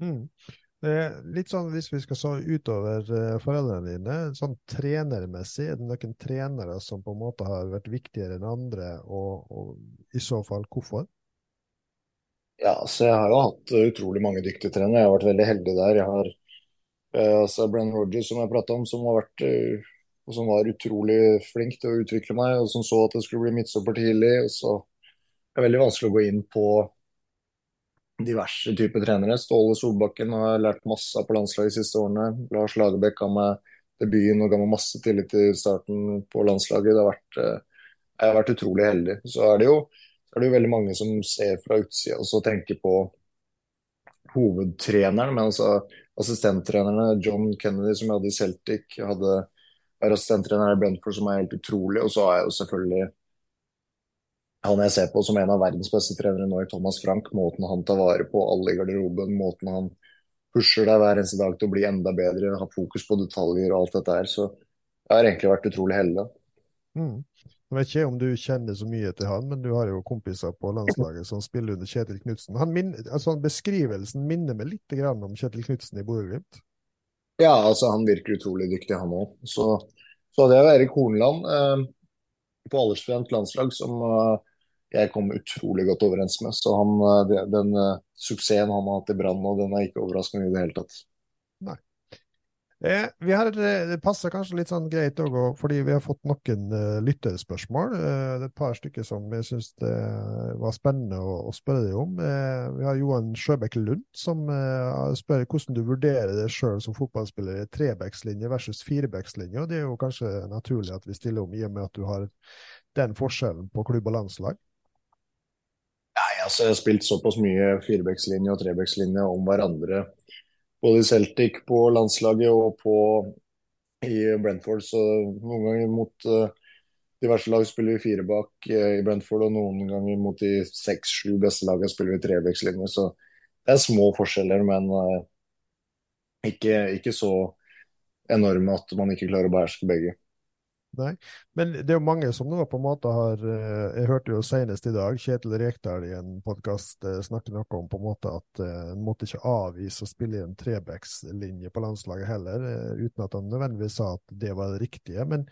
S1: Mm. Litt sånn hvis vi skal så utover uh, foreldrene dine, sånn trenermessig, er det noen trenere som på en måte har vært viktigere enn andre, og, og i så fall hvorfor?
S3: Ja, så Jeg har jo hatt utrolig mange dyktige trenere. Jeg har vært veldig heldig der. Jeg har uh, altså Brenn Rogers, som jeg prata om, som har vært og som var utrolig flink til å utvikle meg, og som så at det skulle bli midtstopper tidlig. og så er det veldig vanskelig å gå inn på diverse typer trenere. Ståle Solbakken har lært masse på landslaget de siste årene. Lars Lagerbäck ga meg debuten og ga meg masse tillit i starten på landslaget. Det har vært, eh, jeg har vært utrolig heldig. Så er det jo, er det jo veldig mange som ser fra utsida og så tenker på hovedtreneren, men altså assistenttrenerne. John Kennedy, som jeg hadde i Celtic, jeg hadde er assistenttrener i Brentford, som er helt utrolig. Og så har jeg jo selvfølgelig han jeg ser på som en av verdens beste trenere nå i Thomas Frank. Måten han tar vare på alle i garderoben, måten han pusher deg hver eneste dag til å bli enda bedre, ha fokus på detaljer og alt dette her. Så jeg har egentlig vært utrolig heldig.
S1: Mm. Jeg vet ikke om du kjenner så mye til han, men du har jo kompiser på landslaget som spiller under Kjetil Knutsen. Altså, beskrivelsen minner meg litt om Kjetil Knutsen i Bodø-Glimt.
S3: Ja, altså han virker utrolig dyktig, han òg. Så, så å være Erik Hornland eh, på aldersfrent landslag som eh, jeg kom utrolig godt overens med. Så han, eh, den, den uh, suksessen han har hatt i Brann nå, den er ikke overraskende i det hele tatt.
S1: Nei. Eh, har, eh, det passer kanskje litt sånn greit òg, fordi vi har fått noen uh, lytterspørsmål. Uh, det er et par stykker som jeg syns det var spennende å, å spørre deg om. Uh, vi har Johan Sjøbekk Lund som spør hvordan du vurderer deg sjøl som fotballspiller i trebackslinje versus firebackslinje. Det er jo kanskje naturlig at vi stiller om, i og med at du har den forskjellen på klubb og landslag?
S3: Altså Jeg har spilt såpass mye firebeckslinje og trebeckslinje om hverandre både i Celtic på landslaget og på, i Brentford. Så noen ganger mot uh, diverse lag spiller vi fire bak uh, i Brentford, og noen ganger mot de seks-sju beste lagene spiller vi trebeckslinje. Så det er små forskjeller, men uh, ikke, ikke, så enorme at man ikke klarer å beherske begge.
S1: Nei, men det er jo mange som nå på en måte har eh, Jeg hørte jo senest i dag Kjetil Rekdal i en podkast eh, snakke noe om på en måte at eh, en måtte ikke avvise å spille i en trebackslinje på landslaget heller, uten at han nødvendigvis sa at det var det riktige. Men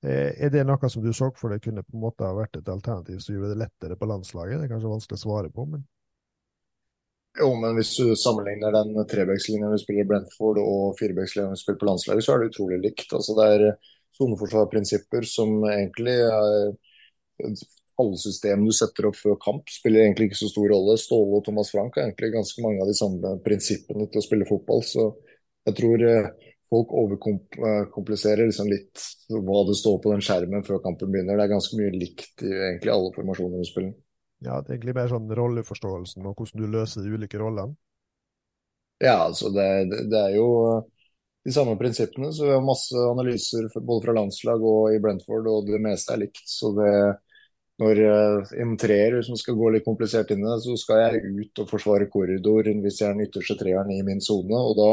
S1: er det noe som du så for deg kunne på en måte ha vært et alternativ som gjorde det lettere på landslaget? Det er kanskje vanskelig å svare på, men
S3: jo, men hvis du sammenligner den trebackslinja vi spiller i Brentford og firebackslinja vi spiller på landslaget, så er det utrolig likt. Altså det er soneforsvarprinsipper som egentlig er alle systemene du setter opp før kamp, spiller egentlig ikke så stor rolle. Ståle og Thomas Frank har egentlig ganske mange av de samme prinsippene til å spille fotball. Så jeg tror eh, folk overkompliserer liksom litt hva det står på den skjermen før kampen begynner. Det er ganske mye likt i egentlig alle formasjoner du spiller.
S1: Ja, det er egentlig mer sånn rolleforståelsen og hvordan du løser de ulike rollene?
S3: Ja, altså det, det er jo de samme prinsippene. Så vi har masse analyser både fra landslag og i Brentford, og det meste er likt. Så det, når uh, en treer som skal gå litt komplisert inn i det, så skal jeg ut og forsvare korridoren hvis jeg er den ytterste treeren i min sone. Og da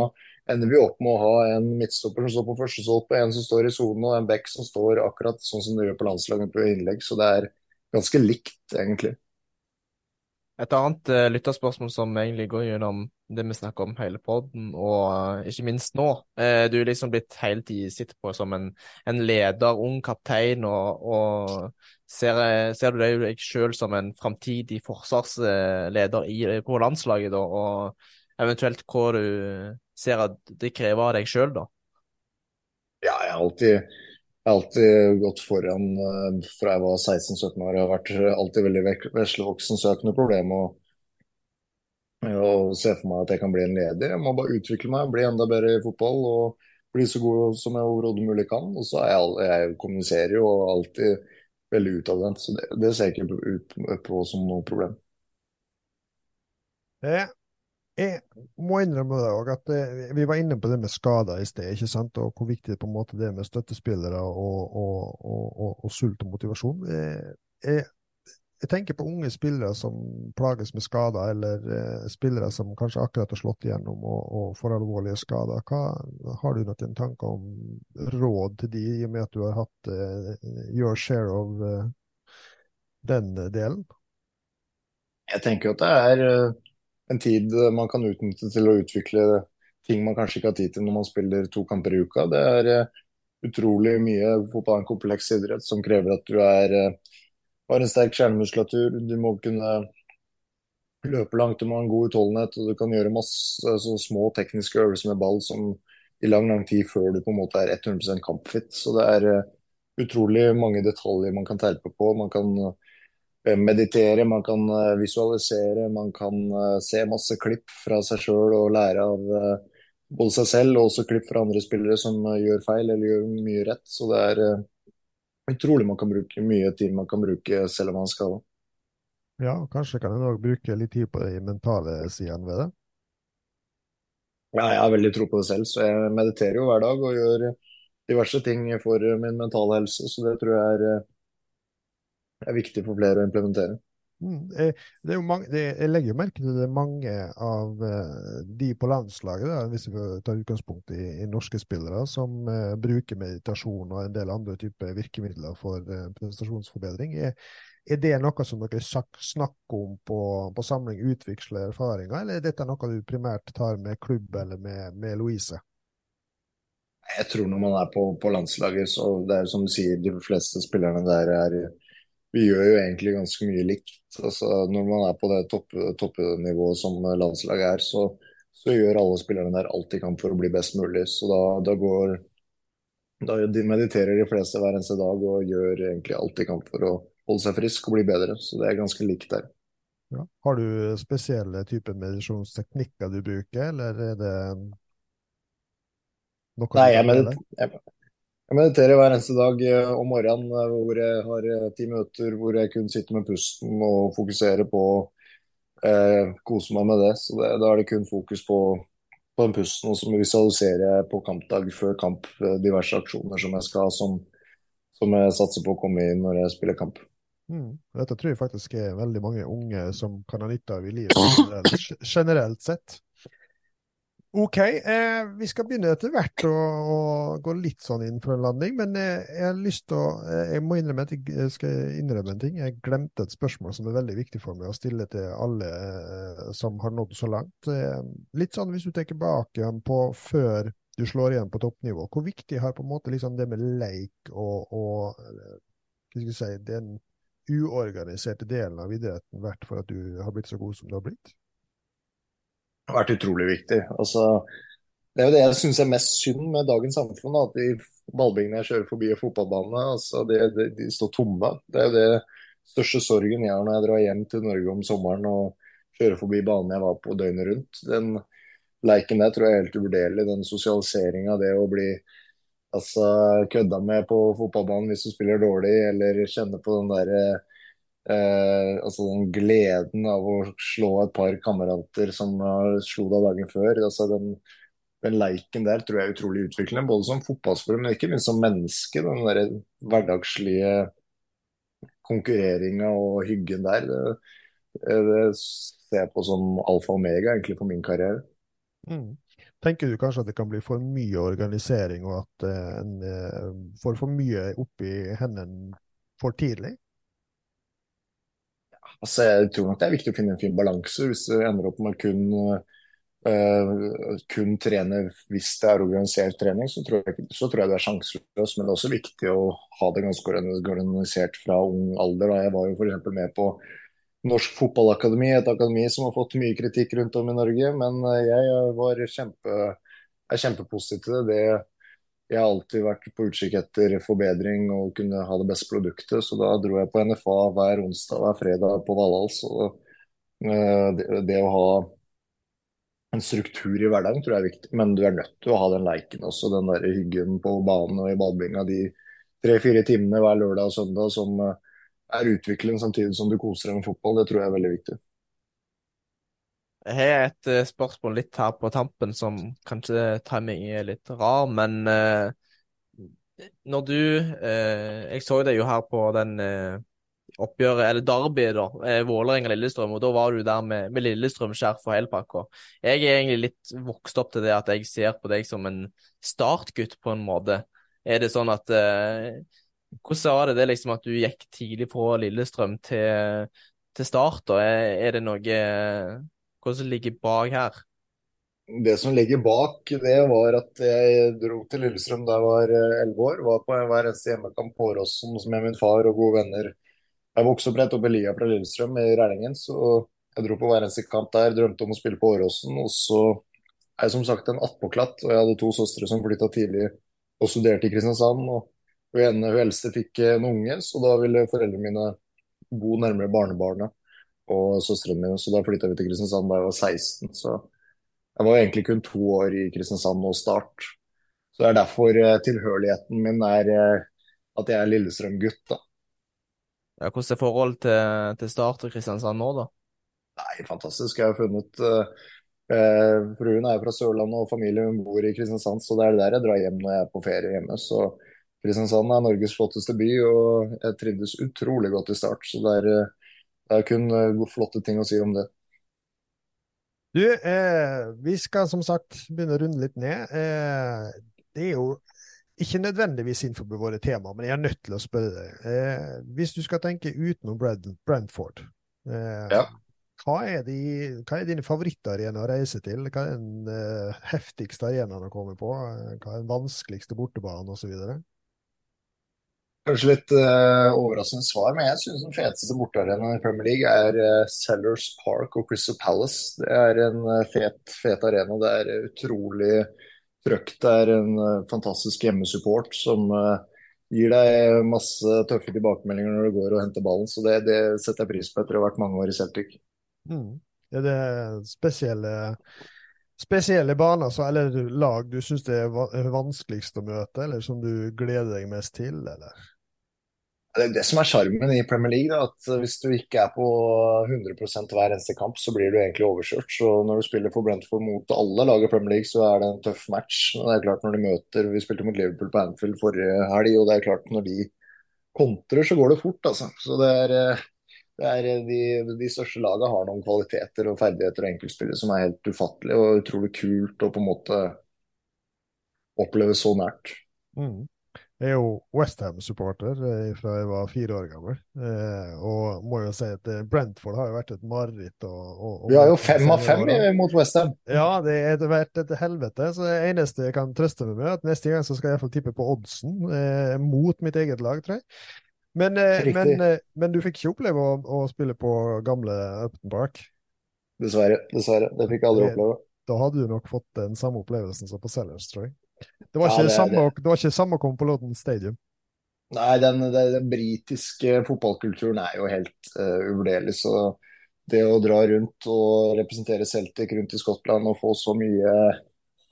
S3: ender vi opp med å ha en midtstopper som står på første stolpe, en som står i sonen, og en back som står akkurat sånn som det gjør på landslaget på innlegg. Så det er ganske likt, egentlig.
S2: Et annet uh, lytterspørsmål som egentlig går gjennom det vi snakker om hele poden, og uh, ikke minst nå. Uh, du er liksom blitt hele tiden sittet på som en, en, leder, ung kaptein, og, og ser, ser, du deg selv som en framtidig forsvarsleder i, på landslaget, da, og eventuelt hva du ser at det krever av deg selv da?
S3: Ja, jeg har alltid jeg har alltid gått foran uh, fra jeg var 16-17 år. Jeg har vært alltid veldig veslevoksen, så jeg har ikke noe problem med å, se for meg at jeg kan bli en leder. Jeg må bare utvikle meg, bli enda bedre i fotball og bli så god som jeg overhodet mulig kan. Og så er jeg, jeg kommuniserer jo alltid veldig utadvendt, så det, det ser jeg ikke ut på som noe problem.
S1: Ja, jeg må innrømme det òg, at eh, vi var inne på det med skader i sted, ikke sant? og hvor viktig det på en måte det er med støttespillere og, og, og, og sult og motivasjon. Jeg, jeg, jeg, tenker på unge spillere som plages med skader, eller eh, spillere som kanskje akkurat har slått igjennom og, får alvorlige skader. Hva, har du noen tanker om råd til de, i og med at du har hatt eh, your share of eh, den delen?
S3: Jeg tenker at det er uh en tid man kan utnytte til å utvikle ting man kanskje ikke har tid til når man spiller to kamper i uka. Det er uh, utrolig mye fotball en kompleks idrett som krever at du er, uh, har en sterk kjernemuskulatur. Du må kunne løpe langt, du må ha en god utholdenhet og du kan gjøre masse så små tekniske øvelser med ball som i lang lang tid før du på en måte er 100% kampfit. Så det er utrolig mange detaljer man kan terpe på. Man kan meditere, man kan uh, visualisere, man kan se masse klipp fra seg sjøl og lære av både seg selv og også klipp fra andre spillere som gjør feil eller gjør mye rett. Så det er utrolig man kan bruke mye tid man kan bruke selv om man skal. Ja,
S1: Ja, kanskje kan en òg bruke litt tid på de mentale sidene ved det?
S3: Ja, jeg har veldig tro på det selv, så jeg mediterer jo hver dag og gjør diverse ting for min mentale helse. Så det tror jeg er, er viktig for flere å implementere.
S1: Mm, mange, det, jeg legger jo merke til det er mange av uh, de på landslaget, da, hvis vi tar utgangspunkt i, i norske spillere, som uh, bruker meditasjon og en del andre typer virkemidler for uh, prestasjonsforbedring. Er, er det noe som dere snakker om på, på samling, utveksler erfaringer, eller er dette noe du primært tar med klubb eller med, med Louise?
S3: Jeg tror når man er på, på, landslaget, så det er som du sier, de fleste spillerne der er Vi gjør jo egentlig ganske mye likt. Altså, når man er på det topp, toppnivået som landslaget er, så, så, gjør alle spillerne der alt de kan for å bli best mulig. Så da, da går da mediterer de fleste hver eneste dag og gjør egentlig alt de kan for å holde seg frisk og bli bedre. Så det er ganske likt der.
S1: Ja. Har du spesielle typer medisjonsteknikker du bruker, eller er det
S3: noe Nei, jeg, mediter jeg, jeg, mediterer hver eneste dag eh, om morgenen eh, hvor jeg har eh, ti minutter hvor jeg kun sitter med pusten og fokuserer på eh, kose meg med det. Så det, da er det kun fokus på, på den pusten. Og så visualiserer jeg på kampdag før kamp diverse aksjoner som jeg skal som, som jeg satser på å komme inn når jeg spiller kamp.
S1: Mm. Dette tror jeg faktisk er veldig mange unge som kan ha nytte av i livet generelt sett. OK, eh, vi skal begynne etter hvert å, å, gå litt sånn inn for en landing, men eh, jeg har lyst til å eh, Jeg må innrømme at jeg skal innrømme en ting. Jeg glemte et spørsmål som er veldig viktig for meg å stille til alle eh, som har nådd så langt. Eh, litt sånn hvis du tenker tilbake på før du slår igjen på toppnivå, hvor viktig har på en måte liksom det med leik og, og eh, hva skal jeg si, den uorganiserte delen av idretten vært for at du har blitt så god som du har blitt?
S3: Har vært utrolig viktig. Altså, det er jo det jeg syns er mest synd med dagens samfunn. At de ballbingene jeg kjører forbi fotballbanene, altså, de, de, de, står tomme. Det er jo det største sorgen jeg har når jeg drar hjem til Norge om sommeren og kjører forbi banen jeg var på døgnet rundt. Den leiken der tror jeg er helt uvurderlig. Den sosialiseringa, det å bli altså, kødda med på fotballbanen hvis du spiller dårlig, eller kjenne på den der eh, altså den gleden av å slå et par kamerater som slo deg dagen før. altså den, den leiken der tror jeg er utrolig utviklende, både som fotballspiller, men ikke minst som menneske. Den der hverdagslige konkurreringa og hyggen der. Det, det ser jeg på som alfa og omega egentlig for min karriere.
S1: Mm. Tenker du kanskje at det kan bli for mye organisering, og at uh, en uh, får for mye oppi hendene for tidlig?
S3: Altså, jeg tror nok det er viktig å finne en fin balanse. Hvis du ender opp med kun, uh, kun trene hvis det er organisert trening, så tror, jeg, så tror jeg det er sjanseløst. Men det er også viktig å ha det ganske organisert fra ung alder. Jeg var jo f.eks. med på Norsk Fotballakademi, et akademi som har fått mye kritikk rundt om i Norge. Men eh, jeg var kjempe, er kjempepositiv til det. Jeg har alltid vært på utkikk etter forbedring og kunne ha det beste produktet. Så da dro jeg på NFA hver onsdag hver fredag på Valhall. Så eh, det, det, å ha en struktur i hverdagen tror jeg er viktig. Men du er nødt til å ha den leiken også. Den der hyggen på banen og i badebinga de tre-fire timene hver lørdag og søndag som uh, er utvikling samtidig som du koser deg med fotball. Det tror jeg er veldig viktig.
S2: Jeg har et uh, spørsmål litt her på tampen som kanskje timing er litt rar, men uh, når du uh, Jeg så deg jo her på den oppgjøret, eller derbyet, da, Vålerenga-Lillestrøm, og da var du der med, med Lillestrøm-skjerf og helpakka. Jeg er egentlig litt vokst opp til det at jeg ser på deg som en startgutt, på en måte. Er det sånn at hvordan var det, det liksom at du gikk tidlig fra Lillestrøm til, til start? Da? Er, er det noe Hva som ligger bak her?
S3: Det som ligger bak, det var at jeg dro til Lillestrøm da jeg var eh, elleve år. Var på hver eneste hjemmekamp på Åråsen med min far og gode venner. Jeg vokste opp rett oppe i lia fra Lillestrøm i Rælingen, så jeg dro på hver eneste kamp der. Drømte om å spille på Åråsen. Og så er jeg som sagt en attpåklatt, og jeg hadde to søstre som flytta tidlig og studerte i Kristiansand. og hun ene, hun eldste fikk en unge, så da ville foreldrene mine bo nærmere barnebarnet og søstrene mine, så da flytta vi til Kristiansand da jeg var 16. Så jeg var egentlig kun to år i Kristiansand og start. Så det er derfor eh, tilhørigheten min er eh, at jeg er Lillestrøm-gutt, da.
S2: Ja, hvordan er forholdet til, til Start og Kristiansand nå, da?
S3: Nei, fantastisk. Jeg har funnet uh, uh, Fruen er fra Sørlandet og familien bor i Kristiansand, så det er der jeg drar hjem når jeg er på ferie hjemme. Så Kristiansand er Norges flotteste by, og jeg trivdes utrolig godt i start. Så det er, det er kun flotte ting å si om det.
S1: Du, eh, vi skal som sagt begynne å runde litt ned. Eh, det er jo ikke nødvendigvis innenfor våre tema, men jeg er nødt til å spørre deg. Eh, hvis du skal tenke utenom Brentford, eh, ja. hva, er de, hva, er dine favorittarenaer å reise til? Hva er den eh, heftigste arenaen å komme på? Hva er den vanskeligste bortebanen osv.?
S3: Kanskje litt uh, overraskende svar, men jeg synes den feteste bortearenaen i Premier League er uh, Sellers Park og Crystal Palace. Det er en uh, fet, fet arena. Det er utrolig trøkk. Det er en fantastisk hjemmesupport som gir deg masse tøffe tilbakemeldinger når du går og henter ballen. Så det, det setter jeg pris på etter å ha vært mange år i Celtic.
S1: Mm. Er det spesielle, spesielle baner eller lag du syns det er vanskeligst å møte, eller som du gleder deg mest til, eller?
S3: Det er det som er sjarmen i Premier League. Da, at Hvis du ikke er på 100 hver eneste kamp, så blir du egentlig overkjørt. Så Når du spiller for Brentford mot alle lag i Premier League, så er det en tøff match. Men det er klart når de møter Vi spilte mot Liverpool på Anfield forrige helg, og det er klart når de kontrer, så går det fort. altså. Så det er, det er de, de, største lagene har noen kvaliteter og ferdigheter og enkeltspillere som er helt ufattelige og utrolig kult å på en måte oppleve så nært.
S1: Mm. Jeg er jo Westham-supporter eh, fra jeg var fire år gammel. Eh, og må jo si at eh, Brentford har jo vært et mareritt.
S3: Vi har jo fem av fem mot Westham.
S1: Ja, det har vært et helvete. Så det eneste jeg kan trøste meg med, er at neste gang så skal jeg iallfall tippe på oddsen eh, mot mitt eget lag, tror jeg. Men, eh, men, eh, men, du fikk ikke oppleve å, å, spille på gamle Upton Park?
S3: Dessverre. Dessverre. Det fikk jeg aldri oppleve.
S1: Da hadde du nok fått den samme opplevelsen som på Sellers, tror jeg. Det var, ja, det, samme, det. det var ikke samme å komme på låten Stadium.
S3: Nei, den, den, den britiske fotballkulturen er jo helt uh, uvurderlig. Så det å dra rundt og representere Celtic rundt i Skottland og få så mye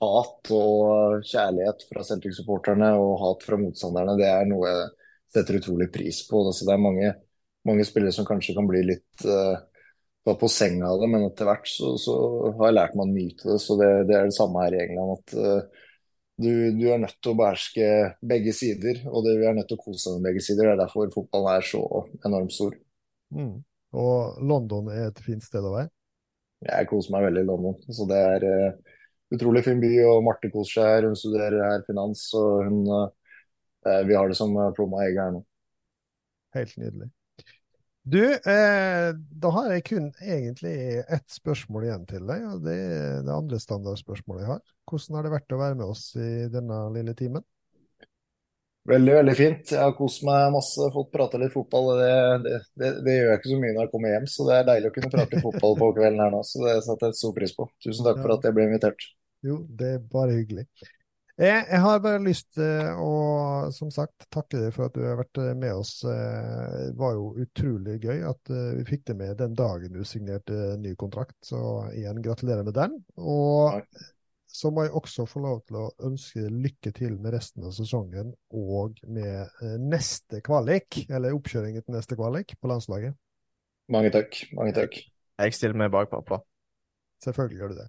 S3: hat og kjærlighet fra Celtic-supporterne og hat fra motstanderne, det er noe jeg setter utrolig pris på. Altså, det er mange, mange, spillere som kanskje kan bli litt uh, på senga av det, men etter hvert så, så, har jeg lært meg å nyte det. Så det, det er det samme her i England. at uh, du, du, er nødt til å beherske begge sider, og du er nødt til å kose deg med begge sider. Det er derfor fotballen er så enormt stor.
S1: Mm. Og London er et fint sted å være?
S3: Jeg koser meg veldig i London. Så det er uh, utrolig fin by, og Marte koser seg her. Hun studerer her finans, og hun, uh, vi har det som plomma egg her nå.
S1: Helt nydelig. Du, eh, da har jeg kun egentlig ett spørsmål igjen til deg, og det er det andre standardspørsmålet jeg har. Hvordan har det vært å være med oss i denne lille timen?
S3: Veldig, veldig fint. Jeg har kost meg masse, fått prata litt fotball. Det, det, det, det, gjør jeg ikke så mye når jeg kommer hjem, så det er deilig å kunne prate litt fotball på kvelden her nå. Så det setter jeg stor pris på. Tusen takk for at jeg ble invitert.
S1: Jo, det er bare hyggelig. Jeg, jeg, har bare lyst til å som sagt, takke deg for at du har vært eh, med oss. Eh, det var jo utrolig gøy at eh, vi fikk det med den dagen du signerte ny kontrakt. Så igjen, gratulerer med den. Og så må jeg også få lov til å ønske lykke til med resten av sesongen og med neste kvalik, eller oppkjøringen til neste kvalik på landslaget.
S3: Mange takk. Mange takk.
S2: Jeg stiller meg bak pappa.
S1: Selvfølgelig gjør du det.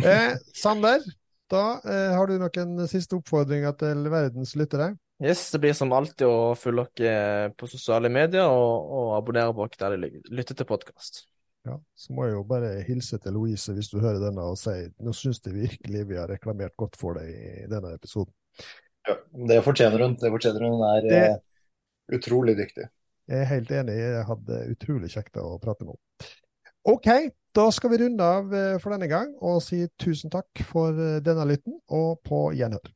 S1: Eh, Sander, da eh, har du noen siste oppfordringer til verdens lyttere?
S2: Yes, det blir som alltid å følge dere på sosiale medier og, og abonnere på dere der dere lytter til podkast.
S1: Ja, så må jeg jo bare hilse til Louise hvis du hører denne og si nå syns de virkelig vi har reklamert godt for deg i denne episoden.
S3: Ja, det fortjener hun. Det fortjener hun. Hun er det... eh, utrolig dyktig.
S1: Jeg er helt enig. Jeg hadde utrolig kjekt å prate med henne. OK, da skal vi runde av eh, for denne gang og si tusen takk for eh, denne lytten, og på gjenhør.